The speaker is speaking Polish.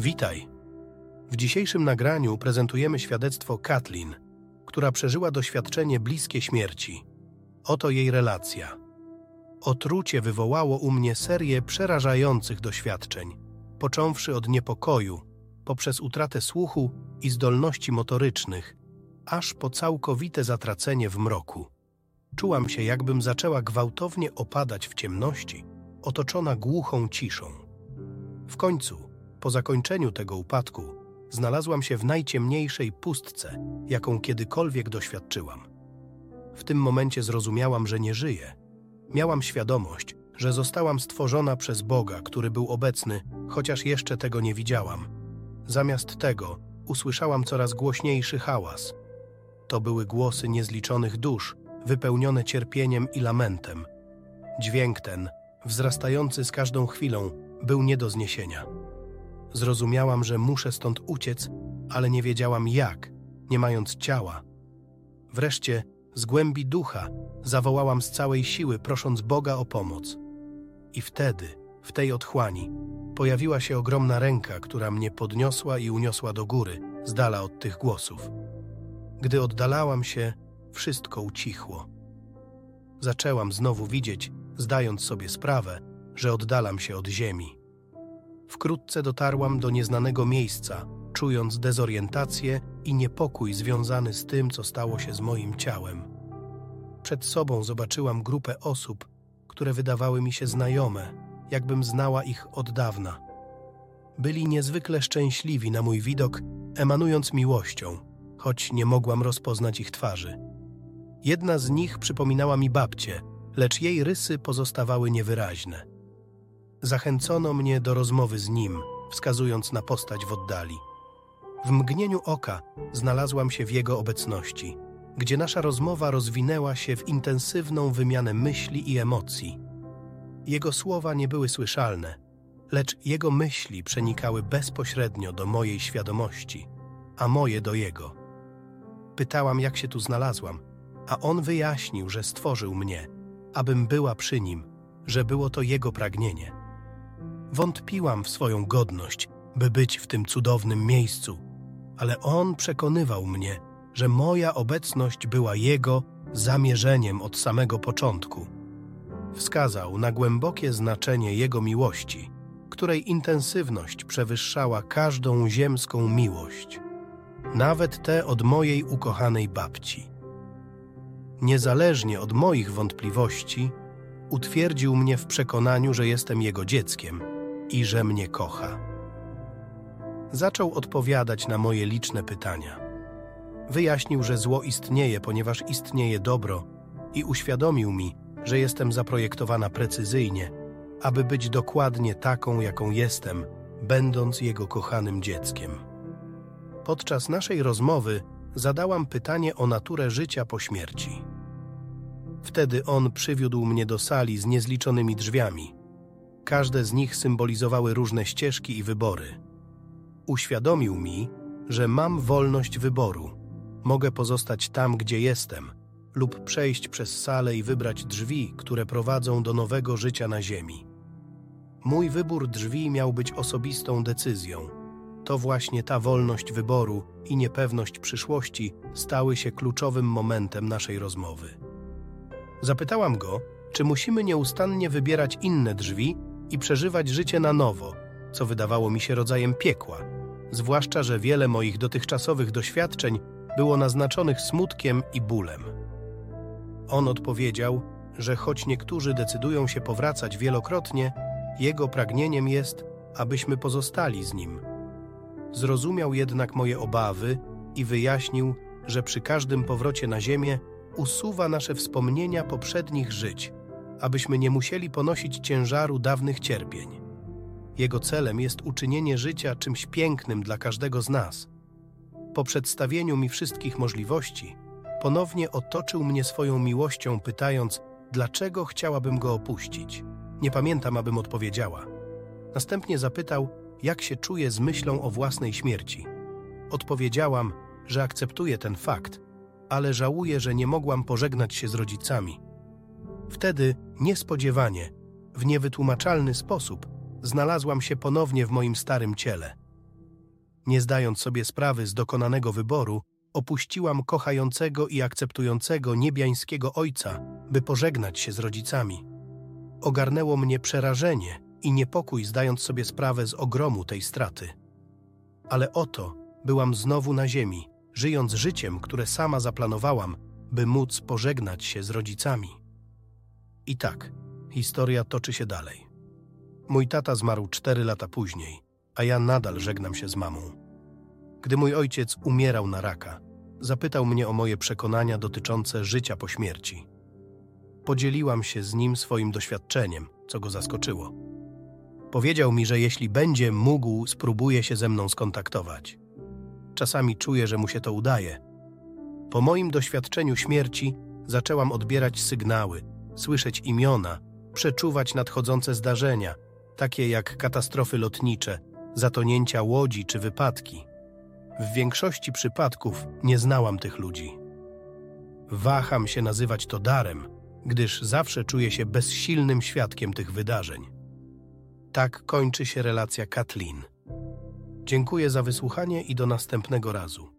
Witaj. W dzisiejszym nagraniu prezentujemy świadectwo Kathleen, która przeżyła doświadczenie bliskie śmierci. Oto jej relacja. Otrucie wywołało u mnie serię przerażających doświadczeń, począwszy od niepokoju, poprzez utratę słuchu i zdolności motorycznych, aż po całkowite zatracenie w mroku. Czułam się, jakbym zaczęła gwałtownie opadać w ciemności, otoczona głuchą ciszą. W końcu, po zakończeniu tego upadku, znalazłam się w najciemniejszej pustce, jaką kiedykolwiek doświadczyłam. W tym momencie zrozumiałam, że nie żyję. Miałam świadomość, że zostałam stworzona przez Boga, który był obecny, chociaż jeszcze tego nie widziałam. Zamiast tego usłyszałam coraz głośniejszy hałas. To były głosy niezliczonych dusz, wypełnione cierpieniem i lamentem. Dźwięk ten, wzrastający z każdą chwilą, był nie do zniesienia. Zrozumiałam, że muszę stąd uciec, ale nie wiedziałam jak, nie mając ciała. Wreszcie, z głębi ducha, zawołałam z całej siły, prosząc Boga o pomoc. I wtedy, w tej otchłani, pojawiła się ogromna ręka, która mnie podniosła i uniosła do góry, z dala od tych głosów. Gdy oddalałam się, wszystko ucichło. Zaczęłam znowu widzieć, zdając sobie sprawę, że oddalam się od ziemi. Wkrótce dotarłam do nieznanego miejsca, czując dezorientację i niepokój związany z tym, co stało się z moim ciałem. Przed sobą zobaczyłam grupę osób, które wydawały mi się znajome, jakbym znała ich od dawna. Byli niezwykle szczęśliwi na mój widok, emanując miłością, choć nie mogłam rozpoznać ich twarzy. Jedna z nich przypominała mi babcię, lecz jej rysy pozostawały niewyraźne. Zachęcono mnie do rozmowy z nim, wskazując na postać w oddali. W mgnieniu oka znalazłam się w jego obecności, gdzie nasza rozmowa rozwinęła się w intensywną wymianę myśli i emocji. Jego słowa nie były słyszalne, lecz jego myśli przenikały bezpośrednio do mojej świadomości, a moje do jego. Pytałam, jak się tu znalazłam, a on wyjaśnił, że stworzył mnie, abym była przy nim, że było to jego pragnienie. Wątpiłam w swoją godność, by być w tym cudownym miejscu, ale on przekonywał mnie, że moja obecność była jego zamierzeniem od samego początku. Wskazał na głębokie znaczenie jego miłości, której intensywność przewyższała każdą ziemską miłość, nawet tę od mojej ukochanej babci. Niezależnie od moich wątpliwości, utwierdził mnie w przekonaniu, że jestem jego dzieckiem i że mnie kocha. Zaczął odpowiadać na moje liczne pytania. Wyjaśnił, że zło istnieje, ponieważ istnieje dobro, i uświadomił mi, że jestem zaprojektowana precyzyjnie, aby być dokładnie taką, jaką jestem, będąc jego kochanym dzieckiem. Podczas naszej rozmowy zadałam pytanie o naturę życia po śmierci. Wtedy on przywiódł mnie do sali z niezliczonymi drzwiami. Każde z nich symbolizowały różne ścieżki i wybory. Uświadomił mi, że mam wolność wyboru. Mogę pozostać tam, gdzie jestem, lub przejść przez salę i wybrać drzwi, które prowadzą do nowego życia na Ziemi. Mój wybór drzwi miał być osobistą decyzją. To właśnie ta wolność wyboru i niepewność przyszłości stały się kluczowym momentem naszej rozmowy. Zapytałam go, czy musimy nieustannie wybierać inne drzwi i przeżywać życie na nowo, co wydawało mi się rodzajem piekła, zwłaszcza, że wiele moich dotychczasowych doświadczeń było naznaczonych smutkiem i bólem. On odpowiedział, że choć niektórzy decydują się powracać wielokrotnie, jego pragnieniem jest, abyśmy pozostali z nim. Zrozumiał jednak moje obawy i wyjaśnił, że przy każdym powrocie na ziemię usuwa nasze wspomnienia poprzednich żyć, abyśmy nie musieli ponosić ciężaru dawnych cierpień. Jego celem jest uczynienie życia czymś pięknym dla każdego z nas. Po przedstawieniu mi wszystkich możliwości, ponownie otoczył mnie swoją miłością, pytając, dlaczego chciałabym go opuścić. Nie pamiętam, abym odpowiedziała. Następnie zapytał, jak się czuję z myślą o własnej śmierci. Odpowiedziałam, że akceptuję ten fakt, ale żałuję, że nie mogłam pożegnać się z rodzicami. Wtedy, niespodziewanie, w niewytłumaczalny sposób, znalazłam się ponownie w moim starym ciele. nie zdając sobie sprawy z dokonanego wyboru, opuściłam kochającego i akceptującego niebiańskiego ojca, by pożegnać się z rodzicami. Ogarnęło mnie przerażenie i niepokój, zdając sobie sprawę z ogromu tej straty. Ale oto byłam znowu na ziemi, żyjąc życiem, które sama zaplanowałam, by móc pożegnać się z rodzicami. I tak, historia toczy się dalej. Mój tata zmarł cztery lata później, a ja nadal żegnam się z mamą. Gdy mój ojciec umierał na raka, zapytał mnie o moje przekonania dotyczące życia po śmierci. Podzieliłam się z nim swoim doświadczeniem, co go zaskoczyło. Powiedział mi, że jeśli będzie mógł, spróbuje się ze mną skontaktować. Czasami czuję, że mu się to udaje. Po moim doświadczeniu śmierci zaczęłam odbierać sygnały, słyszeć imiona, przeczuwać nadchodzące zdarzenia, takie jak katastrofy lotnicze, zatonięcia łodzi czy wypadki. W większości przypadków nie znałam tych ludzi. Waham się nazywać to darem, gdyż zawsze czuję się bezsilnym świadkiem tych wydarzeń. Tak kończy się relacja Kathleen. Dziękuję za wysłuchanie i do następnego razu.